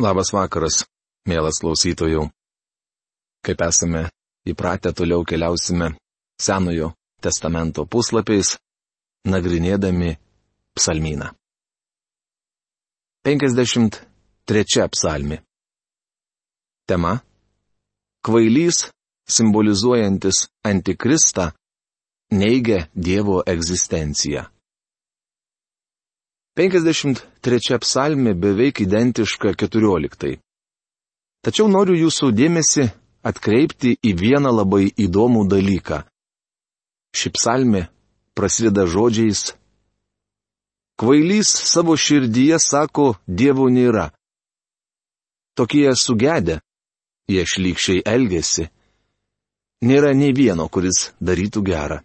Labas vakaras, mielas klausytojų. Kaip esame įpratę, toliau keliausime Senojo testamento puslapiais, nagrinėdami psalmyną. 53 psalmi. Tema. Kvailys, simbolizuojantis antikristą, neigia Dievo egzistenciją. 53 psalmė beveik identiška 14. Tačiau noriu jūsų dėmesį atkreipti į vieną labai įdomų dalyką. Ši psalmė prasideda žodžiais Kvailys savo širdyje sako, Dievo nėra. Tokie sugedę, jie šlykščiai elgesi. Nėra nei vieno, kuris darytų gerą.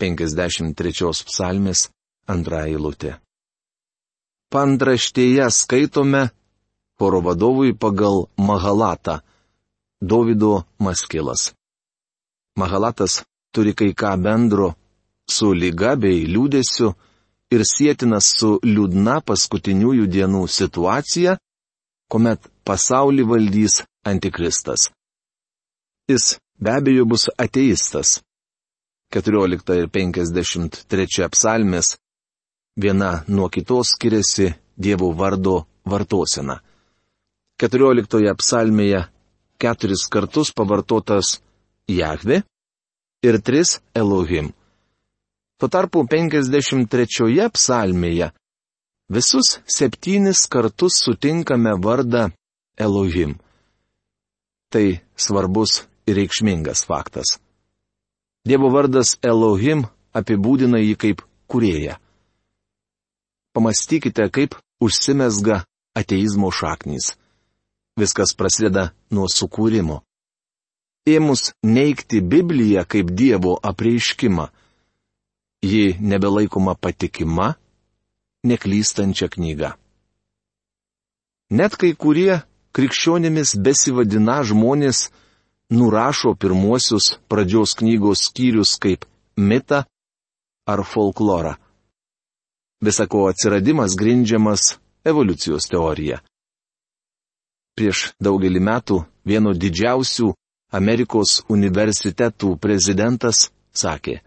53 psalmės antra eilutė pandraštėje skaitome choro vadovui pagal Mahalatą - Davido Maskilas. Mahalatas turi kai ką bendro su lyga bei liūdėsiu ir sėtinas su liūdna paskutiniųjų dienų situacija, kuomet pasaulį valdys antikristas. Jis be abejo bus ateistas. 14 ir 53 psalmės viena nuo kitos skiriasi Dievo vardo vartosena. 14 psalmėje keturis kartus pavartotas Jahve ir tris Elohim. Tuo tarpu 53 psalmėje visus septynis kartus sutinkame vardą Elohim. Tai svarbus ir reikšmingas faktas. Dievo vardas Elohim apibūdina jį kaip kurėją pamastykite, kaip užsimesga ateizmo šaknys. Viskas prasideda nuo sukūrimo. Ėmus neikti Bibliją kaip Dievo apreiškimą, ji nebelaikoma patikima, neklystančia knyga. Net kai kurie krikščionimis besivadina žmonės nurašo pirmuosius pradžios knygos skyrius kaip mitą ar folklorą. Visako atsiradimas grindžiamas evoliucijos teorija. Prieš daugelį metų vieno didžiausių Amerikos universitetų prezidentas sakė,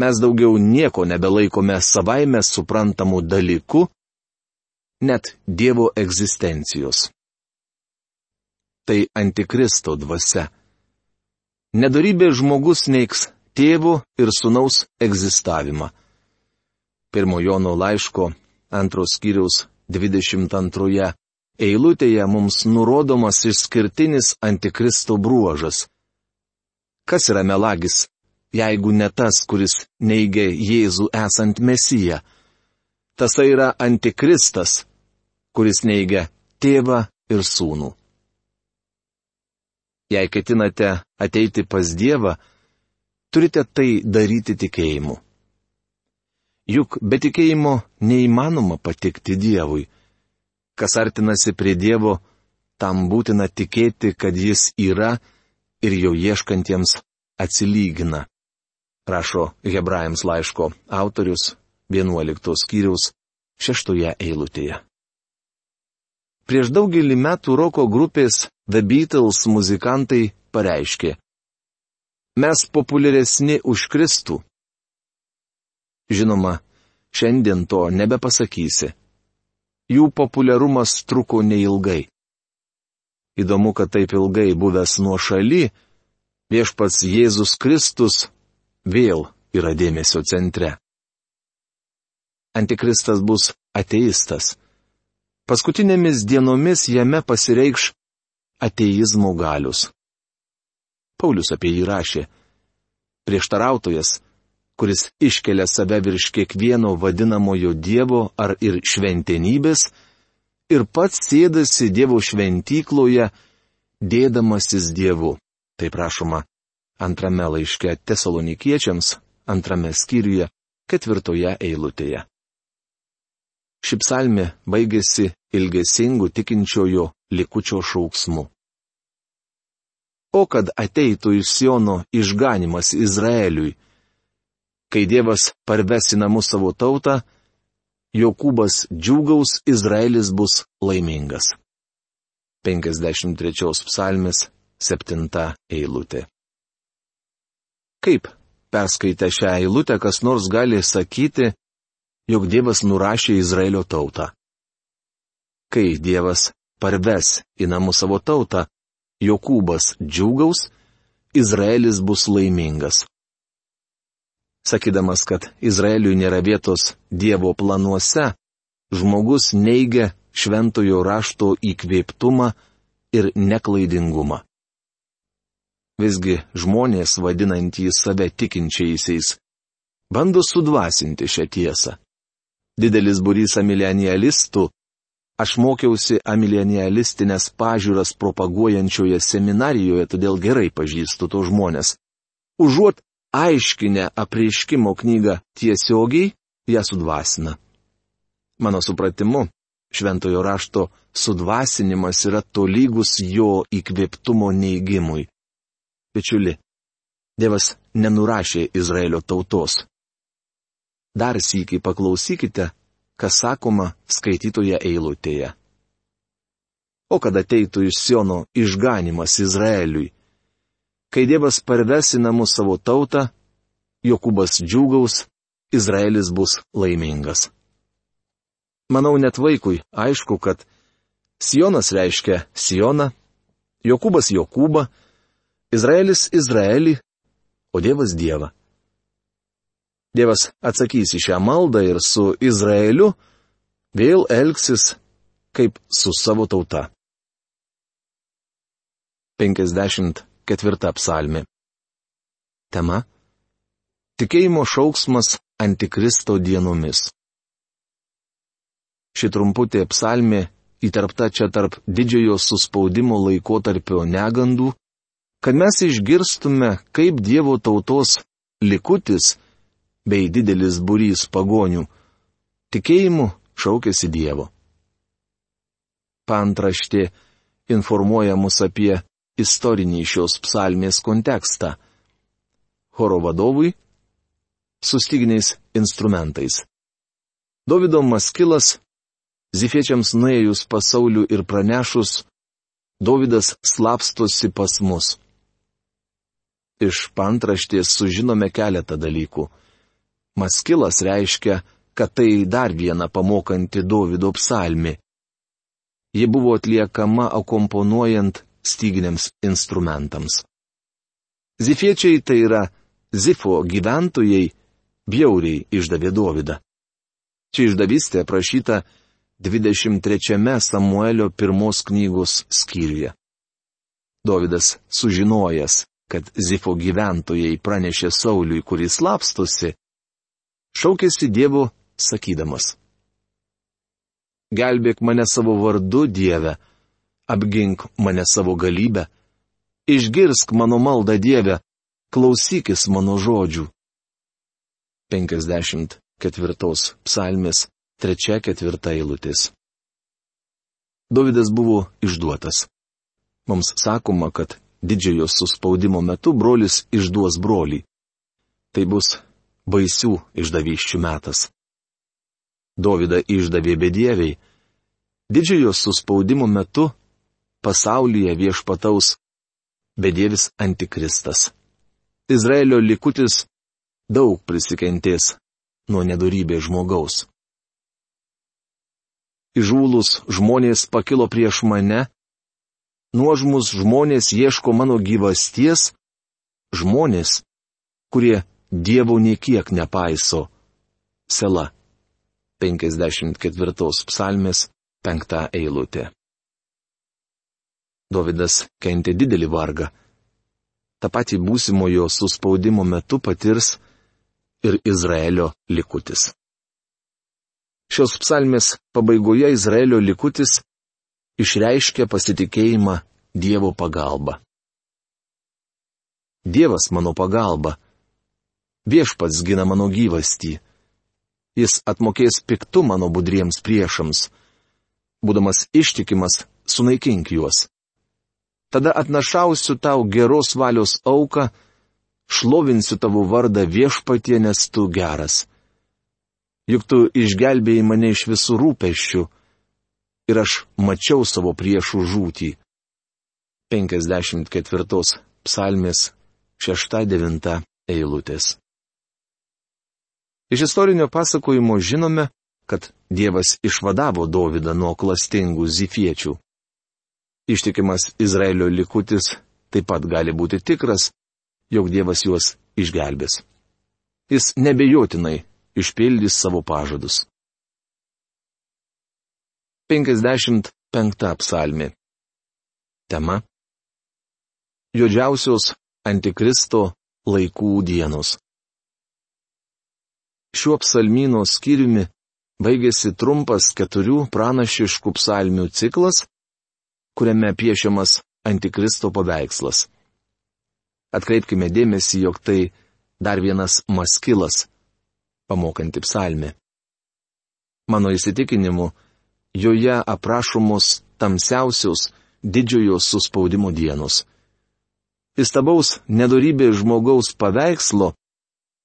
mes daugiau nieko nebelaikome savaime suprantamų dalykų, net Dievo egzistencijos. Tai antikristo dvasia. Nedarybė žmogus neiks tėvo ir sunaus egzistavimą. Pirmo Jono laiško antros skyriaus 22 eilutėje mums nurodomas išskirtinis antikristo bruožas. Kas yra melagis, jeigu ne tas, kuris neigia Jėzų esant Mesiją? Tas tai yra antikristas, kuris neigia tėvą ir sūnų. Jei ketinate ateiti pas Dievą, turite tai daryti tikėjimu. Juk be tikėjimo neįmanoma patikti Dievui. Kas artinasi prie Dievo, tam būtina tikėti, kad Jis yra ir jo ieškantiems atsilygina. Rašo Hebrajams laiško autorius 11 skyriaus 6 eilutėje. Prieš daugelį metų roko grupės The Beatles muzikantai pareiškė. Mes populiaresni už Kristų. Žinoma, šiandien to nebepasakysi. Jų populiarumas truko neilgai. Įdomu, kad taip ilgai buvęs nuo šaly, viešpats Jėzus Kristus vėl yra dėmesio centre. Antikristas bus ateistas. Paskutinėmis dienomis jame pasireikš ateizmo galius. Paulius apie jį rašė. Prieštarautojas kuris iškelia save virš kiekvieno vadinamojo Dievo ar ir šventenybės, ir pats sėdasi Dievo šventykloje, dėdamasis Dievu. Tai prašoma antrame laiške tesalonikiečiams, antrame skyriuje, ketvirtoje eilutėje. Ši psalmė baigėsi ilgesingų tikinčiojo likučio šauksmu. O kad ateitų iš Siono išganimas Izraeliui, kai Dievas parves į namus savo tautą, Jokūbas džiūgaus, Izraelis bus laimingas. 53 psalmės 7 eilutė. Kaip perskaitę šią eilutę kas nors gali sakyti, jog Dievas nurašė Izraelio tautą? Kai Dievas parves į namų savo tautą, Jokūbas džiūgaus, Izraelis bus laimingas. Sakydamas, kad Izraeliui nėra vietos Dievo planuose, žmogus neigia šventojo rašto įkvėptumą ir neklaidingumą. Visgi žmonės, vadinantys save tikinčiaisiais, bando sudvasinti šią tiesą. Didelis burys amilenialistų, aš mokiausi amilenialistinės pažiūras propaguojančioje seminarijoje, todėl gerai pažįstu to žmonės. Užuot aiškinę apreiškimo knygą tiesiogiai, ją sudvasina. Mano supratimu, šventojo rašto sudvasinimas yra tolygus jo įkvėptumo neigimui. Bičiuli, Dievas nenurašė Izraelio tautos. Dar sįkiai paklausykite, kas sakoma skaitytoje eilutėje. O kad ateitų iš Siono išganimas Izraeliui. Kai Dievas parves į namus savo tautą, Jokūbas džiūgaus, Izraelis bus laimingas. Manau, net vaikui aišku, kad Sionas reiškia Sioną, Jokūbas Jokūbą, Izraelis Izraelį, o Dievas Dievą. Dievas atsakys į šią maldą ir su Izraeliu vėl elgsis kaip su savo tauta. 54 psalmi. Tema - Tikėjimo šauksmas Antikristo dienomis. Ši trumputė psalmė įtarpta čia tarp didžiojo suspaudimo laikotarpio negandų kad mes išgirstume, kaip Dievo tautos likutis bei didelis būrys pagonių tikėjimu šaukėsi Dievo. Pantraštė informuoja mus apie istorinį šios psalmės kontekstą. Choro vadovui - sustyginiais instrumentais. Davido Maskilas, zifiečiams nuėjus pasauliu ir pranešus, Davidas slapstosi pas mus. Iš pantraštės sužinome keletą dalykų. Maskilas reiškia, kad tai dar viena pamokanti Davido psalmi. Ji buvo atliekama akomponuojant styginiams instrumentams. Zifiečiai tai yra Zifo gyventojai bjauriai išdavė Dovydą. Čia išdavystė aprašyta 23 Samuelio pirmos knygos skyriuje. Dovydas sužinojęs, kad Zifo gyventojai pranešė Sauliui, kuris lapstosi, šaukėsi Dievo, sakydamas. Gelbėk mane savo vardu, Dieve, apgink mane savo galybę, išgirsk mano maldą Dieve, klausykis mano žodžių. 54 psalmės 3-4 eilutės. Davidas buvo išduotas. Mums sakoma, kad didžiojo suspaudimo metu brolis išduos brolį. Tai bus baisių išdavysčių metas. Dovida išdavė bedieviai. Didžiojo suspaudimo metu pasaulyje viešpataus bedievis antikristas. Izraelio likutis daug prisikentės nuo nedorybės žmogaus. Įžūlus žmonės pakilo prieš mane, nuožmus žmonės ieško mano gyvasties, žmonės, kurie Dievo niekiek nepaiso. Sela. 54 psalmės 5 eilutė. Davidas kentė didelį vargą. Ta pati būsimojo suspaudimo metu patirs ir Izraelio likutis. Šios psalmės pabaigoje Izraelio likutis išreiškia pasitikėjimą Dievo pagalba. Dievas mano pagalba. Viešpats gina mano gyvastį. Jis atmokės piktu mano budriems priešams. Būdamas ištikimas, sunaikink juos. Tada atnašausiu tau geros valios auką, šlovinsiu tavo vardą viešpatie, nes tu geras. juk tu išgelbėjai mane iš visų rūpeščių ir aš mačiau savo priešų žūtį. 54 psalmės 6-9 eilutės. Iš istorinio pasakojimo žinome, kad Dievas išvadavo Dovydą nuo klastingų zifiečių. Ištikimas Izraelio likutis taip pat gali būti tikras, jog Dievas juos išgelbės. Jis nebejotinai išpildys savo pažadus. 55 psalmi. Tema. Jodžiausios Antikristo laikų dienos. Šiuo psalmino skyriumi baigėsi trumpas keturių pranašiškų psalmių ciklas, kuriame piešiamas Antikristo paveikslas. Atkreipkime dėmesį, jog tai dar vienas maskilas, pamokanti psalmė. Mano įsitikinimu, joje aprašomos tamsiausios didžiojo suspaudimo dienos įstabaus nedorybės žmogaus paveikslo,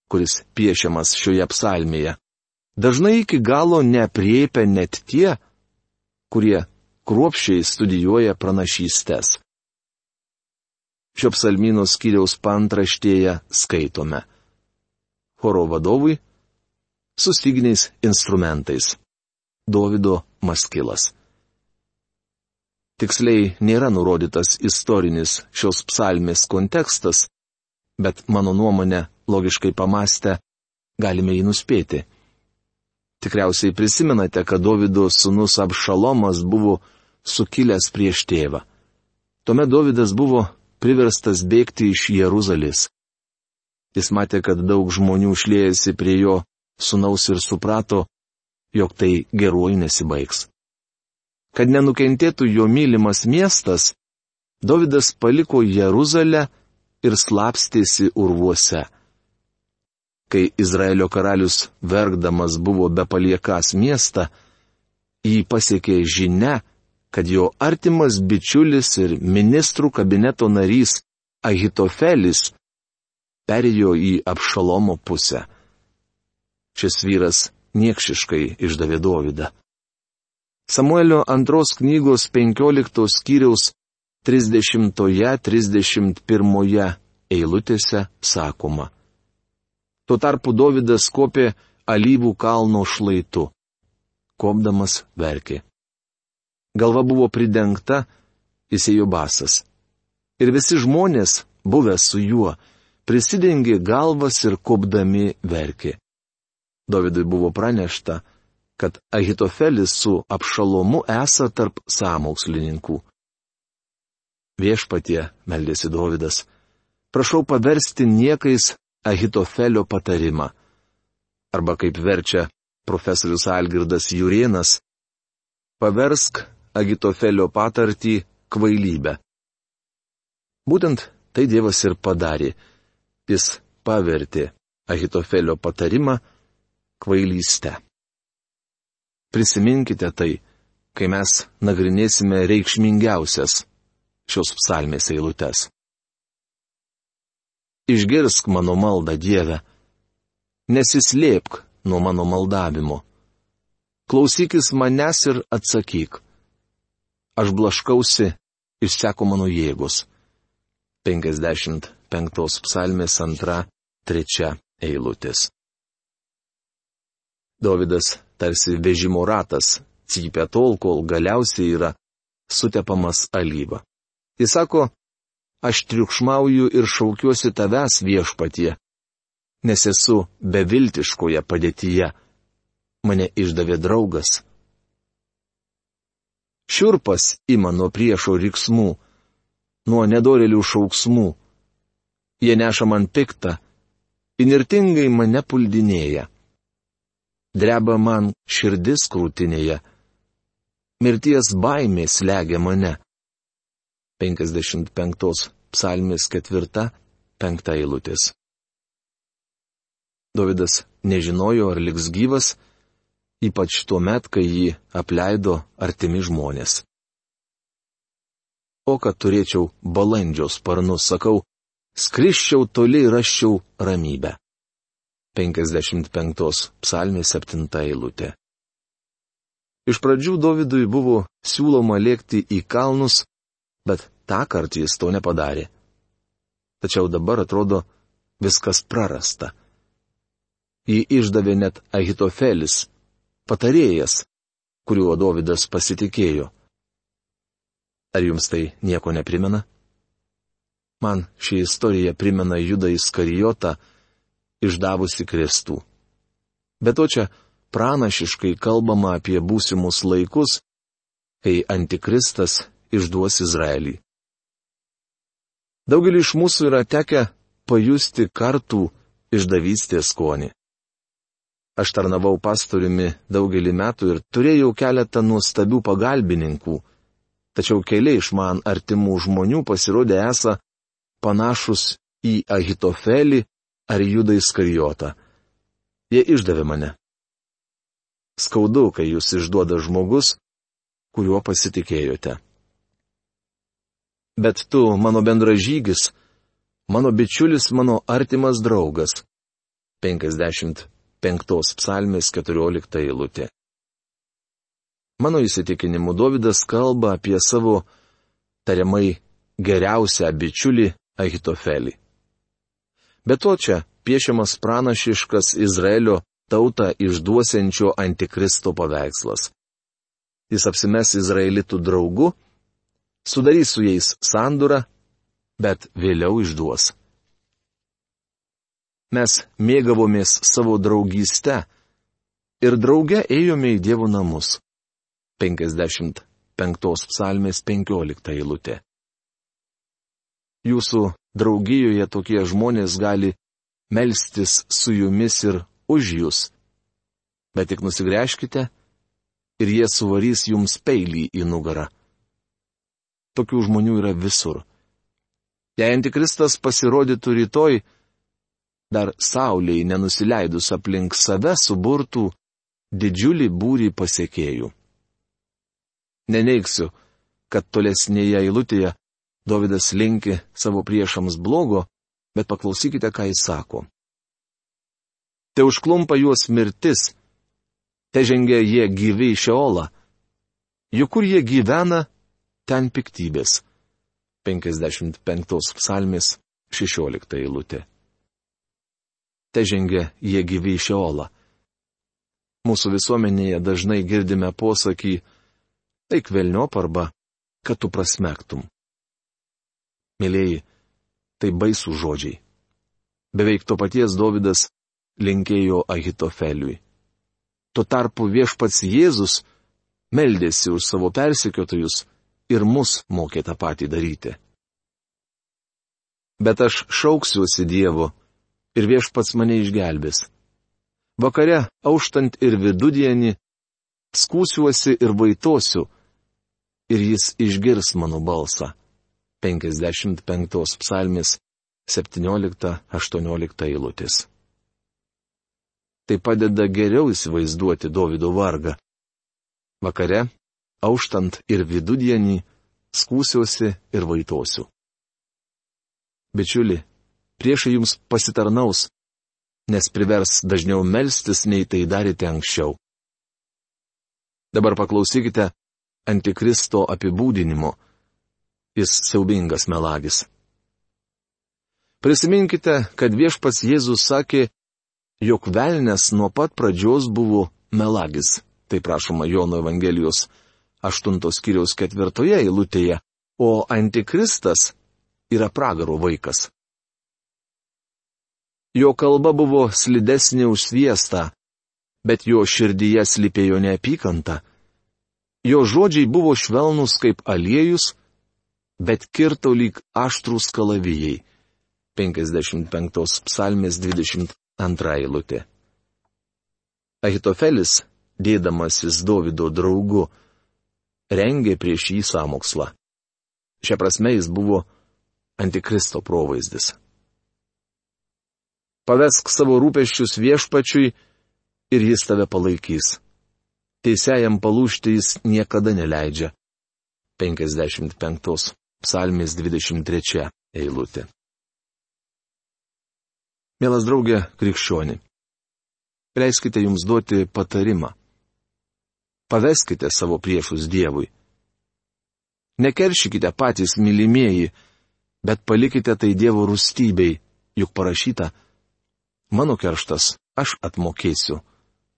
kuris piešiamas šioje psalmėje, dažnai iki galo nepriepia net tie, kurie kruopščiai studijuoja pranašystės. Šio psalmino skyriaus pantraštėje skaitome. Choro vadovui su styginiais instrumentais. Dovido Maskilas. Tiksliai nėra nurodytas istorinis šios psalmės kontekstas, bet mano nuomonė, logiškai pamastę, galime jį nuspėti. Tikriausiai prisimenate, kad Davido sunus Abšalomas buvo sukilęs prieš tėvą. Tuomet Davidas buvo priverstas bėgti iš Jeruzalės. Jis matė, kad daug žmonių šliejasi prie jo sunaus ir suprato, jog tai geruoju nesibaigs. Kad nenukentėtų jo mylimas miestas, Davidas paliko Jeruzalę ir slapstėsi urvuose. Kai Izraelio karalius verkdamas buvo be paliekas miestą, jį pasiekė žinia, kad jo artimas bičiulis ir ministrų kabineto narys Ahitofelis perėjo į Apšalomo pusę. Šis vyras niekšiškai išdavė Dovydą. Samuelio antros knygos 15 skyriaus 30-31 eilutėse sakoma. Tuo tarpu Davidas kopė alyvų kalno šlaitu. Kopdamas verkė. Galva buvo pridengta, jis ėjo basas. Ir visi žmonės, buvę su juo, prisidengė galvas ir kopdami verkė. Davidui buvo pranešta, kad Ahitofelis su apšalomu esą tarp sąmokslininkų. Viešpatie, meldėsi Dovydas, prašau paversti niekais Ahitofelio patarimą. Arba kaip verčia profesorius Algirdas Jurienas, paversk Agitofelio patartį kvailybę. Būtent tai Dievas ir padarė. Jis pavertė Ahitofelio patarimą kvailystę. Prisiminkite tai, kai mes nagrinėsime reikšmingiausias šios psalmės eilutes. Išgirsk mano maldą Dieve, nesislėpk nuo mano maldavimo. Klausykis manęs ir atsakyk. Aš blaškausi, išseko mano jėgos. 55 psalmės antra, trečia eilutės. Davidas tarsi vežimo ratas, cypia tol, kol galiausiai yra sutepamas alyva. Jis sako, aš triukšmauju ir šaukiuosi tavęs viešpatie, nes esu beviltiškoje padėtyje. Mane išdavė draugas. Šiurpas ima nuo priešo riksmų, nuo nedorelių šauksmų. Jie neša man piktą, inirtingai mane puldinėja dreba man širdis krūtinėje. Mirties baimė slegia mane. 55 psalmės 4-5 eilutės. Davidas nežinojo, ar liks gyvas, ypač tuo met, kai jį apleido artimi žmonės. O kad turėčiau balandžio sparnus, sakau, skriščiau toli ir raščiau ramybę. 55 psalmė 7 eilutė. Iš pradžių Dovydui buvo siūloma lėkti į kalnus, bet tą kartą jis to nepadarė. Tačiau dabar atrodo viskas prarasta. Jį išdavė net Ahitofelis, patarėjas, kuriuo Dovydas pasitikėjo. Ar jums tai nieko neprimena? Man ši istorija primena Judą Iskarijotą, išdavusi Kristų. Bet to čia pranašiškai kalbama apie būsimus laikus, kai Antikristas išduos Izraelį. Daugelį iš mūsų yra tekę pajusti kartų išdavystės skonį. Aš tarnavau pastoriumi daugelį metų ir turėjau keletą nuostabių pagalbininkų, tačiau keliai iš man artimų žmonių pasirodė esą panašus į Ahitofelį ar Judą Iskarijotą. Jie išdavė mane. Skaudu, kai jūs išduoda žmogus, kuriuo pasitikėjote. Bet tu, mano bendražygis, mano bičiulis, mano artimas draugas. 55 psalmės 14 eilutė. Mano įsitikinimu, Davidas kalba apie savo tariamai geriausią bičiulį Ahitofelį. Be to čia piešiamas pranašiškas Izraelio tautą išduosiančio antikristo paveikslas. Jis apsimes Izraelitų draugu, sudarys su jais sandurą, bet vėliau išduos. Mes mėgavomės savo draugystę ir drauge ėjome į Dievo namus. 55 psalmės 15 eilutė. Jūsų draugijoje tokie žmonės gali melstis su jumis ir už jūs. Bet tik nusigręžkite ir jie suvarys jums peilį į nugarą. Tokių žmonių yra visur. Jei antikristas pasirodytų rytoj, dar sauliai nenusileidus aplink save suburtų didžiulį būrį pasiekėjų. Neneiksiu, kad tolesnėje eilutėje Davidas linki savo priešams blogo, bet paklausykite, ką jis sako. Te užklumpa juos mirtis, te žengia jie gyvi į šeolą. Juk kur jie gyvena, ten piktybės. 55 psalmės 16 eilutė. Te žengia jie gyvi į šeolą. Mūsų visuomenėje dažnai girdime posakį, eik velniop arba, kad tu prasmektum. Mėlyjei, tai baisų žodžiai. Beveik to paties Davidas linkėjo Ahitofeliui. Tuo tarpu viešpats Jėzus meldėsi už savo persikiotojus ir mus mokė tą patį daryti. Bet aš šauksiuosi Dievo ir viešpats mane išgelbės. Vakare, auštant ir vidudienį, skūsiuosi ir vaitosiu, ir jis išgirs mano balsą. 55 psalmis 17-18 eilutės. Tai padeda geriau įsivaizduoti Davido vargą. Vakare, auštant ir vidudienį, skūsiuosi ir vaitosiu. Bičiuli, priešai jums pasitarnaus, nes privers dažniau melstis, nei tai darėte anksčiau. Dabar paklausykite Antikristo apibūdinimo jis siaubingas melagis. Prisiminkite, kad viešpas Jėzus sakė, jog velnės nuo pat pradžios buvo melagis. Tai prašoma Jono Evangelijos 8 skyriaus 4 eilutėje, o antikristas yra pragaro vaikas. Jo kalba buvo slidesnė už sviestą, bet jo širdyje slypėjo neapykanta. Jo žodžiai buvo švelnus kaip aliejus, bet kirto lyg aštrus kalavijai. 55 psalmės 22 eilutė. Ahitofelis, dėdamasis Davido draugu, rengė prieš jį samokslą. Šia prasme jis buvo antikristo provaizdis. Pavesk savo rūpeščius viešpačiui ir jis tave palaikys. Teisėjam palūšti jis niekada neleidžia. 55 Psalmės 23 eilutė. Mielas draugė krikščioni, leiskite jums duoti patarimą. Paveskite savo priešus Dievui. Nekeršykite patys mylimieji, bet palikite tai Dievo rūstybei, juk parašyta, mano kerštas aš atmokėsiu,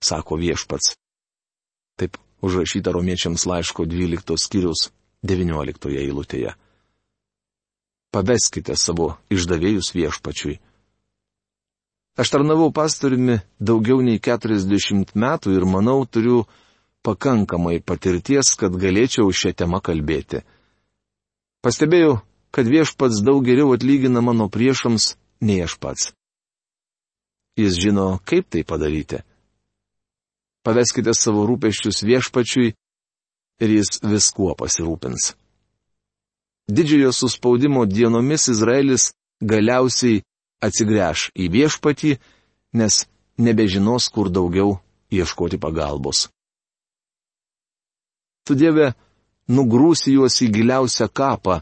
sako viešpats. Taip užrašyta romiečiams laiško 12 skyrius 19 eilutėje. Paveskite savo išdavėjus viešpačiui. Aš tarnavau pastoriumi daugiau nei 40 metų ir manau turiu pakankamai patirties, kad galėčiau šią temą kalbėti. Pastebėjau, kad viešpats daug geriau atlygina mano priešams nei aš pats. Jis žino, kaip tai padaryti. Paveskite savo rūpeščius viešpačiui ir jis viskuo pasirūpins. Didžiojo suspaudimo dienomis Izraelis galiausiai atsigręš į viešpatį, nes nebežinos, kur daugiau ieškoti pagalbos. Tu Dieve, nugrūsi juos į giliausią kapą,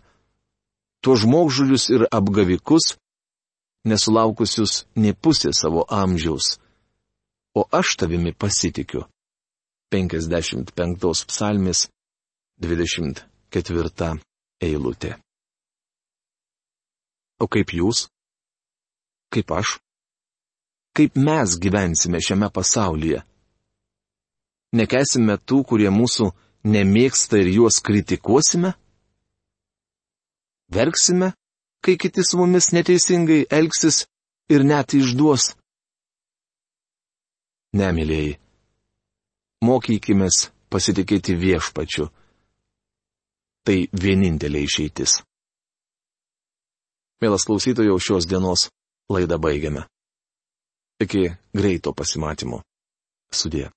tuo žmogžulius ir apgavikus, nesulaukusius ne pusė savo amžiaus. O aš tavimi pasitikiu. 55 psalmis 24 eilutė. O kaip jūs? Kaip aš? Kaip mes gyvensime šiame pasaulyje? Nekesime tų, kurie mūsų nemėgsta ir juos kritikuosime? Verksime, kai kiti su mumis neteisingai elgsis ir net išduos? Nemylėjai. Mokykime pasitikėti viešpačiu. Tai vienintelė išeitis. Mielas klausytojau, šios dienos laidą baigiame. Iki greito pasimatymo. Sudė.